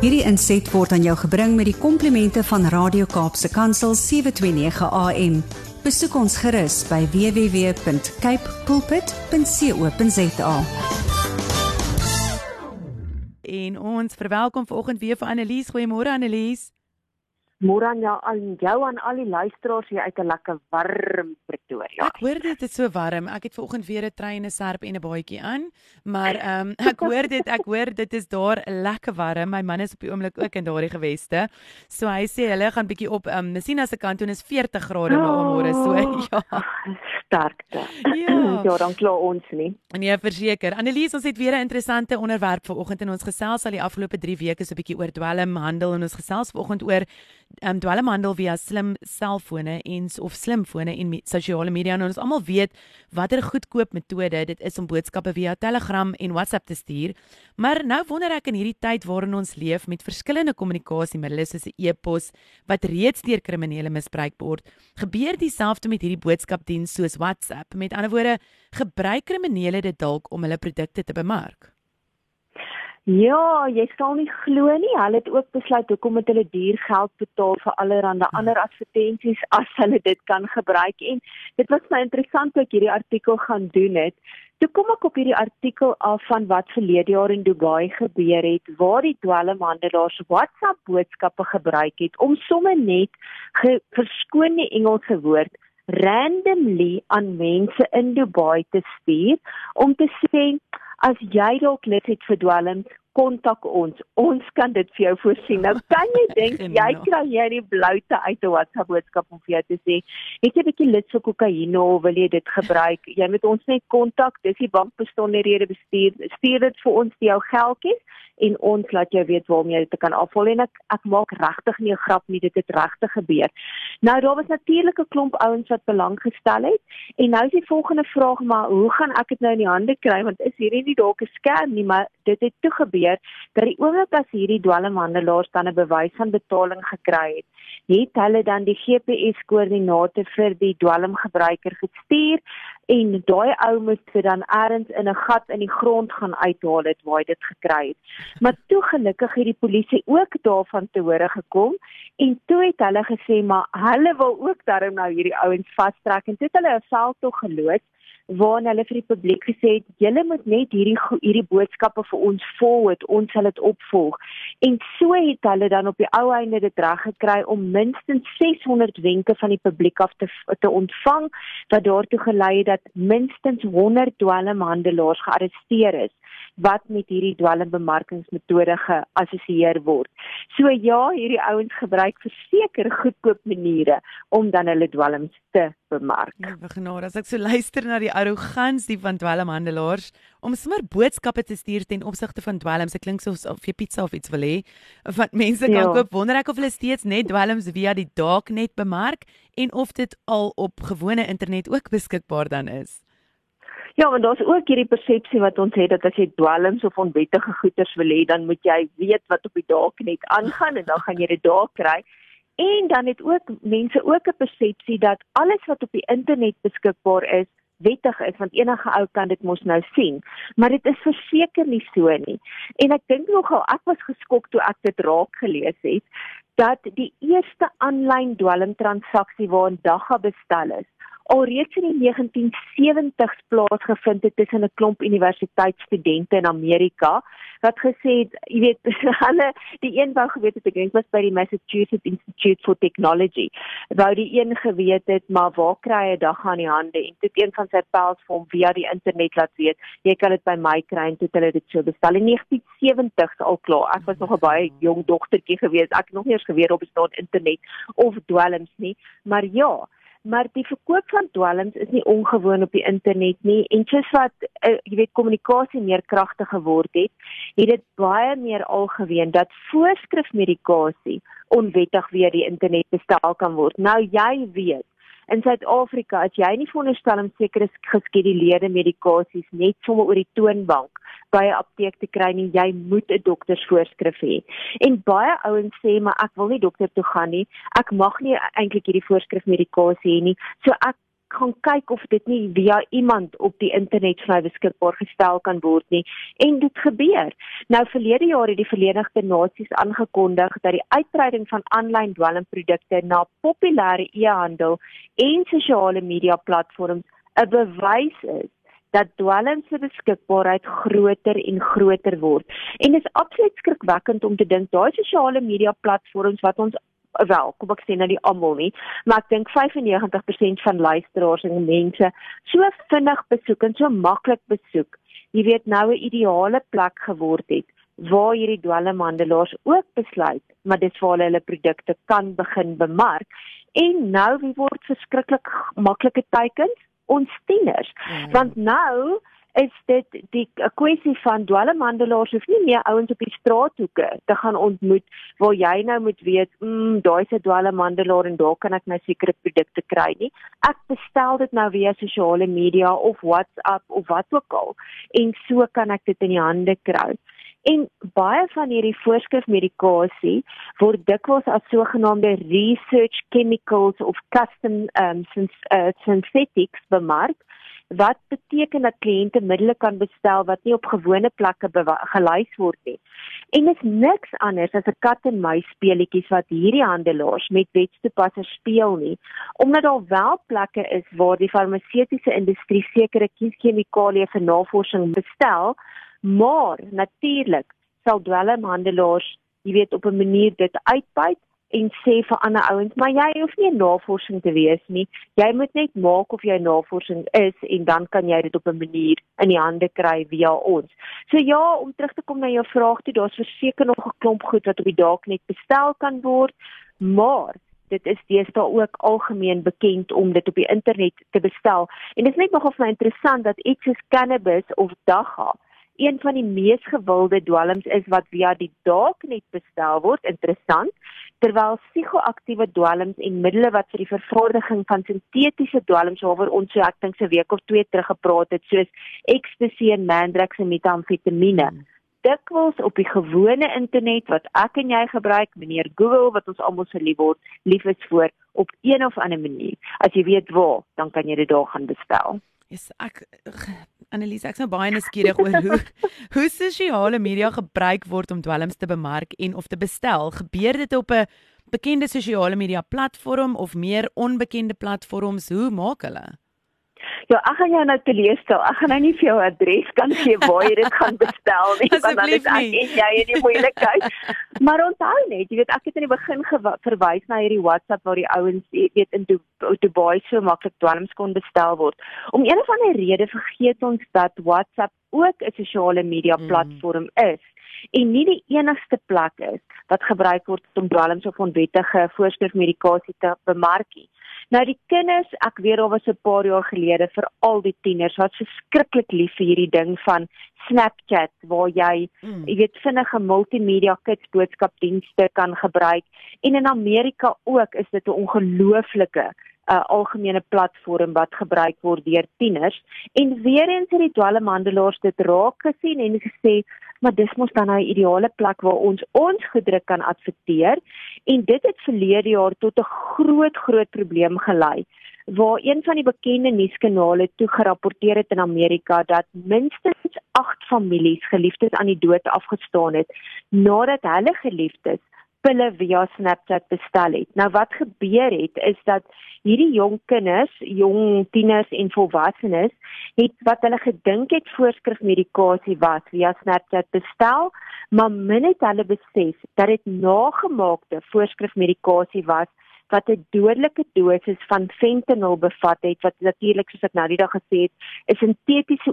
Hierdie inset word aan jou gebring met die komplimente van Radio Kaapse Kansel 729 AM. Besoek ons gerus by www.cape pulpit.co.za. En ons verwelkom vanoggend weer vir Annelies. Goeiemôre Annelies. Môre aan jou aan jou aan al die luisteraars hier uit 'n lekker warm Pretoria. Ek hoor dit is so warm. Ek het vanoggend weer 'n trein, 'n serp en 'n baadjie aan. Maar ehm um, ek hoor dit, ek hoor dit is daar lekker warm. My man is op die oomblik ook in daardie geweste. So hy sê hulle gaan bietjie op ehm um, Messina se kant toe en is 40 grade môre. So ja. Sterkte. Ja. ja, dan kla ons nie. Nee, verseker. Annelies, ons het weer 'n interessante onderwerp vanoggend in ons gesels al die afgelope 3 weke so 'n bietjie oor dwelmhandel en ons gesels vanoggend oor um, dwelmhandel via slim selfone en of slimfone en me sosiale media en ons almal weet watter goedkoop metode dit is om boodskappe via Telegram en WhatsApp te stuur. Maar nou wonder ek in hierdie tyd waarin ons leef met verskillende kommunikasiemiddels soos 'n e-pos wat reeds deur kriminele misbruik word, gebeur dieselfde met hierdie boodskapdiens soos WhatsApp. Met ander woorde, gebruik kriminele dit dalk om hulle produkte te bemark. Ja, jy sal nie glo nie. Hulle het ook besluit hoekom moet hulle duur geld betaal vir allerlei ander advertensies as hulle dit kan gebruik. En dit was my interessant toe ek hierdie artikel gaan doen het. Toe kom ek op hierdie artikel af van wat verlede jaar in Dubai gebeur het waar die dwelmhandelaars WhatsApp boodskappe gebruik het om sommer net verskoon die Engelse woord randomly aan mense in Dubai te stuur om te sê as jy dalk lid het vir dwelms kontak ons. Ons kan dit vir jou voorsien. Nou kan jy dink jy kry jy die bloute uit 'n WhatsApp boodskap om vir jou te sê, het jy 'n bietjie lid vir kokaine of wil jy dit gebruik? Jy moet ons net kontak. Dis die bankbesonderhede bestuur. Stuur dit vir ons vir jou geldjies en ons laat jou weet waarmee jy dit kan afval en ek ek maak regtig nie 'n grap nie, dit het regtig gebeur. Nou daar was natuurlik 'n klomp ouens wat belang gestel het en nou is die volgende vraag maar hoe gaan ek dit nou in die hande kry want is hierdie nie dalk 'n scam nie, maar dit het toe gebeur gebeur dat die oomblik as hierdie dwelmhandelaars dan 'n bewys van betaling gekry het, het hulle dan die GPS koördinate vir die dwelmgebruiker gestuur en daai ou moet dit dan eers in 'n gat in die grond gaan uithaal het waar hy dit gekry het. Maar toe gelukkig het die polisie ook daarvan te hore gekom en toe het hulle gesê maar hulle wil ook darm nou hierdie ouens vastrek en dit hulle 'n veldtog geloods waarin hulle vir die publiek gesê het julle moet net hierdie hierdie boodskappe vir ons forward ons sal dit opvolg. En so het hulle dan op die ou einde dit reg gekry om minstens 600 wenke van die publiek af te te ontvang wat daartoe gelei het dat minstens 100 dwelmhandelaars gearresteer is wat met hierdie dwelmbemarkingsmetode geassosieer word. So ja, hierdie ouens gebruik verseker goedkoop maniere om dan hulle dwelms te bemark. Ja, genade, as ek so luister na die arrogansie van dwelmhandelaars om sommer boodskappe te stuur ten opsigte van dwelms, dit klink soos of jy pizza of iets wil hê, wat mense kan ja. koop. Wonder ek of hulle steeds net dwelms via die darknet bemark en of dit al op gewone internet ook beskikbaar dan is. Ja, want daar's ook hierdie persepsie wat ons het dat as jy dwelms of onwettige goederes wil hê, dan moet jy weet wat op die darknet aangaan en dan gaan jy dit daar kry. En dan het ook mense ook 'n persepsie dat alles wat op die internet beskikbaar is, wettig is want enige ou kan dit mos nou sien. Maar dit is verseker nie so nie. En ek dink nogal ek was geskok toe ek dit raak gelees het dat die eerste aanlyn dwelmtransaksie waarin dagga bestel is alreeds in die 1970s plaasgevind het tussen 'n klomp universiteitsstudente in Amerika wat gesê het, jy weet, hulle die een wou geweet het ek dink was by die Massachusetts Institute for Technology. Wou die een geweet het maar waar kry hy dag aan die hande en toe een van sy pals vir hom via die internet laat weet, jy kan dit by my kry en toe hulle dit so bestel in 1970s al klaar. Ek was nog 'n baie jong dogtertjie gewees. Ek het nog nie eens geweet op bestaan internet of dwelms nie, maar ja, maar die verkoop van dwelms is nie ongewoon op die internet nie en soos wat uh, jy weet kommunikasie meer kragtig geword het, het dit baie meer algemeen dat voorskrifmedikasie onwettig via die internet bestel kan word. Nou jy weet In Suid-Afrika, as jy nie veronderstel om sekere geskeduleerde medikasies net sommer oor die toonbank by 'n apteek te kry nie, jy moet 'n doktersvoorskrif hê. En baie ouens sê maar ek wil nie dokter toe gaan nie. Ek mag nie eintlik hierdie voorskrif medikasie hê nie. So ek gaan kyk of dit nie via iemand op die internet vir my beskikbaar gestel kan word nie en dit gebeur. Nou verlede jaar het die Verenigde Nasies aangekondig dat die uitbreiding van aanlyn dwelmprodukte na populêre e-handel en sosiale media platforms 'n bewys is dat dwelms se beskikbaarheid groter en groter word. En dit is absoluut skrikwekkend om te dink daai sosiale media platforms wat ons wel, kom ek sê nou nie almal nie, maar ek dink 95% van luisteraars en mense so vinnig besoek en so maklik besoek. Jy weet nou 'n ideale plek geword het waar hierdie dwelmhandelaars ook besluit, maar dis waar hulle hulle produkte kan begin bemark. En nou wie word verskriklik maklike teikens? Ons tieners. Mm. Want nou is dit die 'n kwessie van dwelmhandelaars hoef nie meer ouens op die straathoeke te gaan ontmoet waar jy nou moet weet, mm, daai 'n dwelmhandelaar en daar kan ek nou sekere produkte kry nie. Ek bestel dit nou via sosiale media of WhatsApp of wat ook al en so kan ek dit in die hande kry. En baie van hierdie voorskrifmedikasie word dikwels as sogenaamde research chemicals of custom um, uh, synthetics bemark wat beteken dat kliënte middele kan bestel wat nie op gewone plekke gelys word nie. En dit is niks anders as 'n kat en muis speletjies wat hierdie handelaars met wetstoepassers speel nie, omdat daar wel plekke is waar die farmaseutiese industrie sekere kieskemikalieë vir navorsing bestel, maar natuurlik sal dwelmhandelaars, jy weet, op 'n manier dit uitbuit en sê vir ander ouens, maar jy hoef nie navorsing te wees nie. Jy moet net maak of jy navorsing is en dan kan jy dit op 'n manier in die hande kry via ons. So ja, om terug te kom na jou vraag toe, daar's verseker nog 'n klomp goed wat op die dalk net bestel kan word, maar dit is deesdae ook algemeen bekend om dit op die internet te bestel. En dit is net nogal vir my interessant dat iets soos cannabis of dagga een van die mees gewilde dwelms is wat via die darknet bestel word. Interessant. Terwyl psigoaktiewe dwelms en middele wat vir die vervaardiging van sintetiese dwelms waaroor ons so ek dink se week of twee terug gepraat het, soos ecstasy en mandrax en metamfetamiene, hmm. dikwels op die gewone internet wat ek en jy gebruik, meneer Google wat ons almal se lief word, lief is vir op een of ander manier. As jy weet waar, dan kan jy dit daar gaan bestel. Yes, ek Annelies, ek's nou baie nuuskierig oor hoe hoe sosiale media gebruik word om dwelms te bemark en of te bestel. Gebeur dit op 'n bekende sosiale media platform of meer onbekende platforms? Hoe maak hulle? Ja, ek gaan jou nou teleurstel. Ek gaan nou nie vir jou adres kan gee waar jy dit gaan bestel nie, want dan is ek en jy in die moeilikheid. maar onthou net, jy weet ek het in die begin verwys na hierdie WhatsApp waar die ouens weet in Dubai so maklik dwelms kon bestel word. Om een of ander rede vergeet ons dat WhatsApp ook 'n sosiale media mm. platform mm. is en nie die enigste plek is wat gebruik word om dwelms of onwettige voorskrifmedikasie te bemark nie. Nou die kinders, ek weet daar was 'n paar jaar gelede vir al die tieners wat verskriklik lief vir hierdie ding van Snapchat waar jy, mm. jy weet vinnige multimedia kits boodskapdienste kan gebruik en in Amerika ook is dit 'n ongelooflike uh, algemene platform wat gebruik word deur tieners. En weer eens het die dwelmhandelaars dit raak gesien en gesê maar dis mos dan nou 'n ideale plek waar ons ons gedruk kan adverteer. En dit het verlede jaar tot 'n groot groot probleem gelei waar een van die bekende nuuskanale toe gerapporteer het in Amerika dat minstens 8 families geliefdes aan die dood afgestaan het nadat hulle geliefdes pille via Snapchat bestel het. Nou wat gebeur het is dat hierdie jong kinders, jong tieners en volwassenes het wat hulle gedink het voorskrifmedikasie was via Snapchat bestel, maar min het hulle besef dat dit nagemaakte voorskrifmedikasie was wat 'n dodelike dosis van fentanyl bevat het wat natuurlik soos ek nou die dag gesê het, 'n sintetiese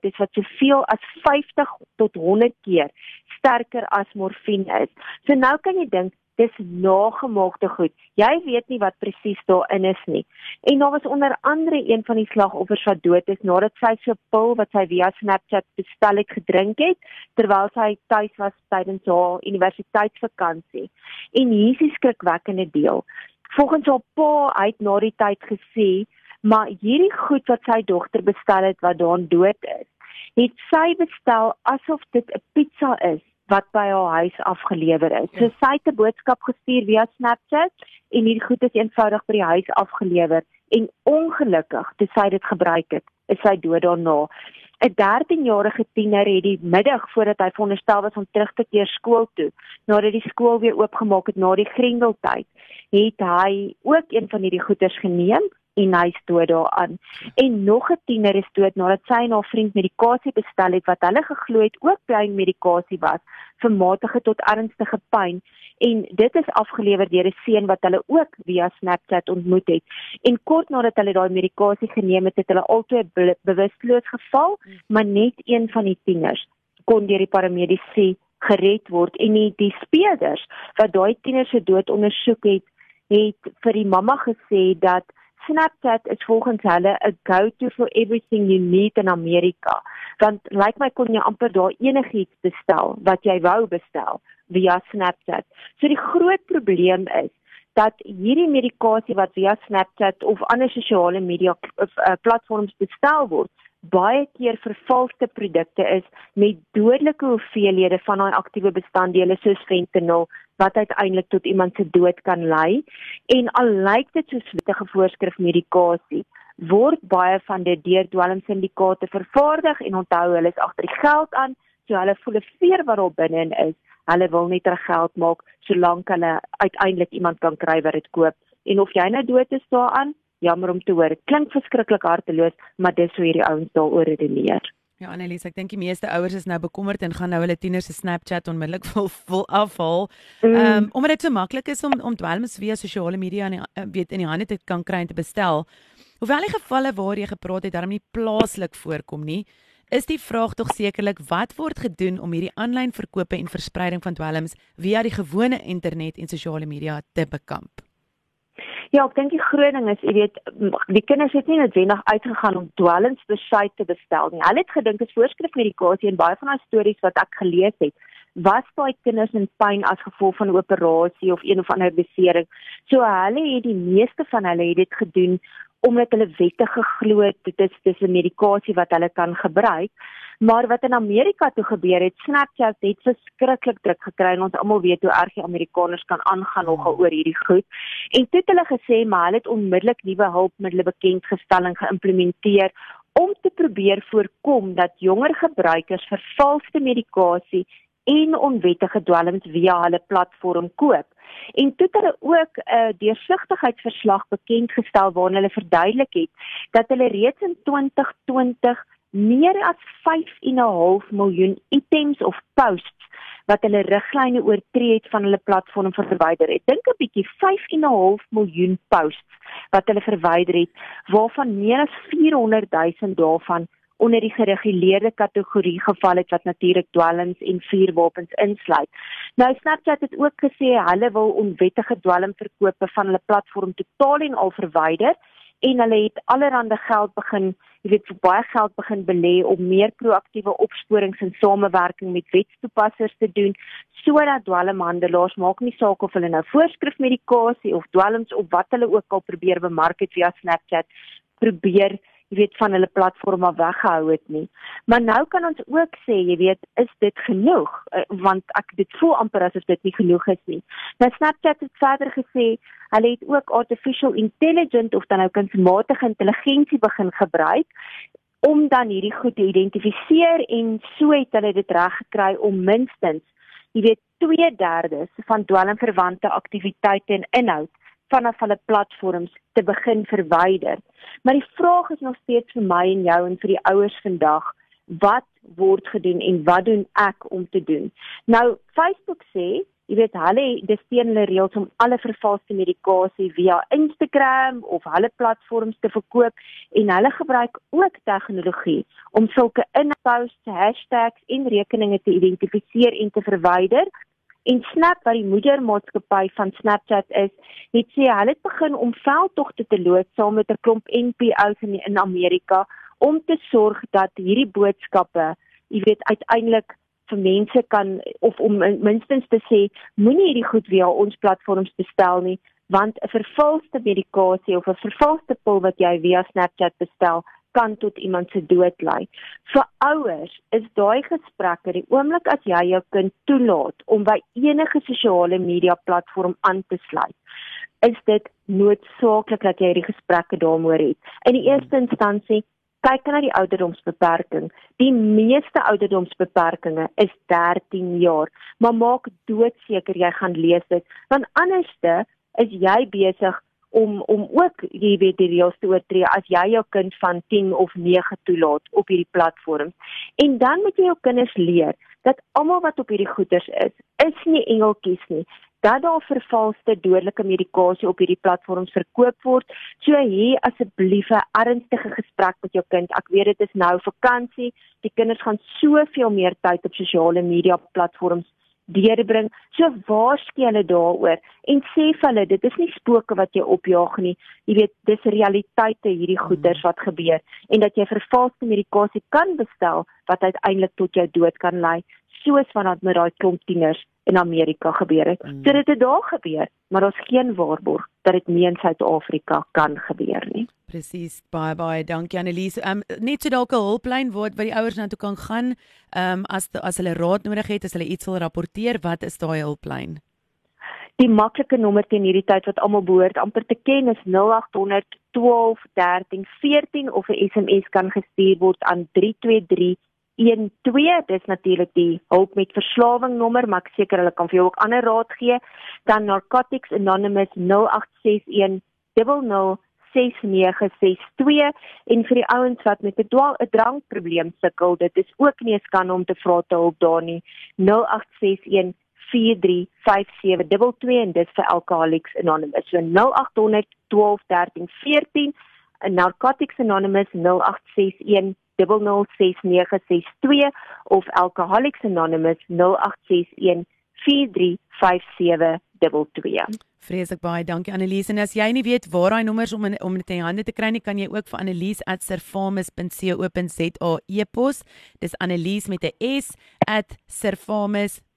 is wat soveel as 50 tot 100 keer sterker as morfine is. So nou kan jy dink dis nagemaakte goed. Jy weet nie wat presies daarin is nie. En daar was onder andere een van die slagoffers wat dood is nadat sy so 'n pil wat sy via Snapchat bestel het gedrink het terwyl sy tuis was tydens haar universiteitsvakansie. En hier is die skrikwekkende deel. Volgens haar pa uit na die tyd gesê, maar hierdie goed wat sy dogter bestel het wat daan dood is, het sy bestel asof dit 'n pizza is wat by haar huis afgelewer is. So sy het 'n boodskap gestuur via Snapchat en hierdie goed is eenvoudig by die huis afgelewer en ongelukkig toe sy dit gebruik het, is sy dood daarna. 'n 13-jarige tiener het die middag voordat hy veronderstel was om terug te keer skool toe, nadat die skool weer oopgemaak het na die Grendeltyd, het hy ook een van hierdie goeders geneem en hy is dood daaraan. En nog 'n tiener is dood nadat sy en haar vriend medikasie bestel het wat hulle geglo het ook pynmedikasie was vir matige tot ernstige pyn en dit is afgelewer deur 'n seun wat hulle ook via Snapchat ontmoet het. En kort nadat hulle daai medikasie geneem het, het hulle albei bewusteloos geval, maar net een van die tieners kon deur die paramedici gered word en die, die speerders wat daai tieners se dood ondersoek het, het vir die mamma gesê dat Snapchat is volgens hulle 'n go-to for everything you need in Amerika. Want lyk my kon jy amper daar enigiets bestel wat jy wou bestel via Snapchat. So die groot probleem is dat hierdie medikasie wat via Snapchat of ander sosiale media uh, platforms bestel word, baie keer vervalste produkte is met dodelike hoeveelhede van daai aktiewe bestanddele soos fentanyl wat uiteindelik tot iemand se dood kan lei en al lyk dit soos wettige voorskrif medikasie word baie van dit deur dwelmsyndikaate vervaardig en onthou hulle is agter die geld aan so hulle voel 'n veer wat daar binne is hulle wil net reg geld maak solank hulle uiteindelik iemand kan kry wat dit koop en of jy nou dood is daaraan jammer om te hoor. Klink verskriklik harteloos, maar dis hoe hierdie ouens daaroor redeneer. Ja, Annelies, ek dink die meeste ouers is nou bekommerd en gaan nou hulle tieners se Snapchat onmiddellik vol vol afhaal. Mm. Ehm mm. um, omdat dit so maklik is om om dwelms via sosiale media in die, eh, weet in die hande te kan kry en te bestel. Hoewel die gevalle waar jy gepraat het daarom nie plaaslik voorkom nie, is die vraag tog sekerlik wat word gedoen om hierdie aanlyn verkope en verspreiding van dwelms via die gewone internet en sosiale media te bekamp. Ja, ek dink die groot ding is, jy weet, die kinders het nie noodwendig uitgegaan om dwelms besluit te bestel nie. Hulle het gedink dit is voorskrif medikasie en baie van daai stories wat ek gelees het, was daai kinders in pyn as gevolg van 'n operasie of een of ander besering. So hulle het die meeste van hulle het dit gedoen omdat hulle wette geglo het dit is dis 'n medikasie wat hulle kan gebruik. Maar wat in Amerika toe gebeur het, Snapchat het verskriklik druk gekry en ons almal weet hoe erg die Amerikaners kan aangaan nogal oor hierdie goed. En toe het hulle gesê maar hulle het onmiddellik nuwe hulpmiddels bekend gestel en geïmplementeer om te probeer voorkom dat jonger gebruikers vervalste medikasie en onwettige dwelms via hulle platform koop. En toe het hulle ook 'n uh, deursigtigheidsverslag bekend gestel waarin hulle verduidelik het dat hulle reeds in 2020 meer as 5.5 miljoen items of posts wat hulle riglyne oortree het van hulle platform verwyder het. Dink 'n bietjie 5.5 miljoen posts wat hulle verwyder het waarvan meer as 400 000 daarvan onder die gereguleerde kategorie geval het wat natuurlik dwelms en vuurwapens insluit. Nou Snapchat het ook gesê hulle wil onwettige dwelmverkope van hulle platform totaal en al verwyder en hulle het allerlei geld begin, jy weet, vir baie geld begin belê om meer proaktiewe opsporings en samewerking met wetstoepassers te doen sodat dwelmhandelaars maak nie saak of hulle nou voorskrifmedikasie of dwelms of wat hulle ook al probeer bemark het via Snapchat probeer jy weet van hulle platform af weggehou het nie. Maar nou kan ons ook sê, jy weet, is dit genoeg? Uh, want ek dit voel amper asof dit nie genoeg is nie. Nou Snapchat het verder gesê, hulle het ook artificial intelligence of dan nou kunsmatige intelligensie begin gebruik om dan hierdie goed te identifiseer en so het hulle dit reg gekry om minstens jy weet 2/3 van dwelmverwante aktiwiteite en inhoud vanaf hulle platforms te begin verwyder. Maar die vraag is nog steeds vir my en jou en vir die ouers vandag, wat word gedoen en wat doen ek om te doen? Nou Facebook sê, jy weet hulle dis teen hulle reëls om alle vervalste medikasie via Instagram of hulle platforms te verkoop en hulle gebruik ook tegnologie om sulke inhouds, hashtags en rekeninge te identifiseer en te verwyder En Snap wat die moedermaatskappy van Snapchat is, het sê hulle het begin om veldtogte te loods saam met 'n klomp NPO's in in Amerika om te sorg dat hierdie boodskappe, jy weet, uiteindelik vir mense kan of om minstens te sê moenie hierdie goed via ons platforms bestel nie want 'n vervalste medikasie of 'n vervalste pil wat jy via Snapchat bestel kan tot iemand se dood lei. Vir ouers is daai gesprekke die oomblik as jy jou kind toelaat om by enige sosiale media platform aan te sluit. is dit noodsaaklik dat jy hierdie gesprekke daaroor het. In die eerste instansie kyk na die ouderdomsbeperking. Die meeste ouderdomsbeperkings is 13 jaar, maar maak doodseker jy gaan lees dit, want anderste is jy besig om om ook jy weet die reëls te oortree as jy jou kind van 10 of 9 toelaat op hierdie platform. En dan moet jy jou kinders leer dat almal wat op hierdie goeders is, is nie engeltjies nie. Dat daar vervalste dodelike medikasie op hierdie platforms verkoop word. So hê asseblief 'n ernstige gesprek met jou kind. Ek weet dit is nou vakansie. Die kinders gaan soveel meer tyd op sosiale media platforms deurbring. So waarsku hulle daaroor en sê vir hulle dit is nie spooke wat jy opjaag nie. Jy weet, dis realiteite hierdie goeters wat gebeur en dat jy vervalste medikasie kan bestel wat uiteindelik tot jou dood kan lei, soos wat met daai klomp tieners in Amerika gebeur het. Mm. So dit het daar gebeur, maar daar's geen waarborg dat dit nie in Suid-Afrika kan gebeur nie. Presies. Baie baie dankie Annelies. Ehm um, net so dalk 'n hulplyn waar waar die ouers na toe kan gaan, ehm um, as as hulle raad nodig het, as hulle iets wil rapporteer, wat is daai hulplyn? Die maklike nommer teen hierdie tyd wat almal behoort amper te ken is 0800 12 13 14 of 'n SMS kan gestuur word aan 323 12 dis natuurlik die hulp met verslawing nommer maar ek seker hulle kan vir jou ook ander raad gee dan narcotics anonymous 0861 00 6962 en vir die ouens wat met 'n 'n drankprobleem sukkel, dit is ook nie 'n skande om te vra te hulp daar nie. 0861 435722 en dit vir Alcoholics Anonymous. So 0800 12 13 14 en Narcotics Anonymous 0861 006962 of Alcoholics Anonymous 0861 435722. Vreeslik baie dankie Annelies en as jy nie weet waar daai nommers om in, om dit in jou hande te kry nie kan jy ook vir annelies@servamus.co.za e-pos dis annelies met 'n s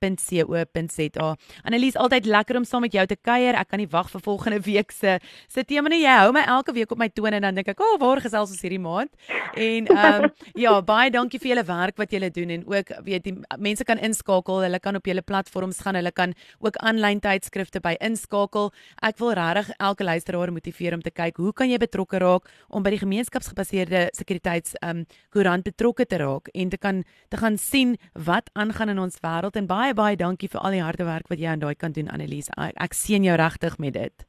@servamus.co.za Annelies altyd lekker om saam met jou te kuier. Ek kan nie wag vir volgende week se se tema nie. Jy hou my elke week op my tone en dan dink ek o oh, waar gesels ons hierdie maand? En ehm um, ja baie dankie vir julle werk wat julle doen en ook weet die mense kan inskakel. Hulle kan op julle platforms gaan. Hulle kan ook aanlyn tydskrifte by inskakel. Skakel. Ek wil regtig elke luisteraar motiveer om te kyk hoe kan jy betrokke raak om by die gemeenskapsgebaseerde sekuriteits um koerant betrokke te raak en te kan te gaan sien wat aangaan in ons wêreld. En baie baie dankie vir al die harde werk wat jy aan daai kan doen Annelies. Ek, ek sien jou regtig met dit.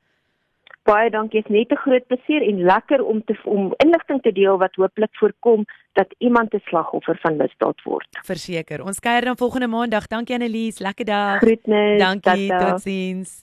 Baie dankie. Dit is net 'n groot plesier en lekker om te om inligting te deel wat hooplik voorkom dat iemand 'n slagoffer van misdaad word. Verseker. Ons kuier dan volgende maandag. Dankie Annelies. Lekker dag. Groetnis. Dankie. Totsiens.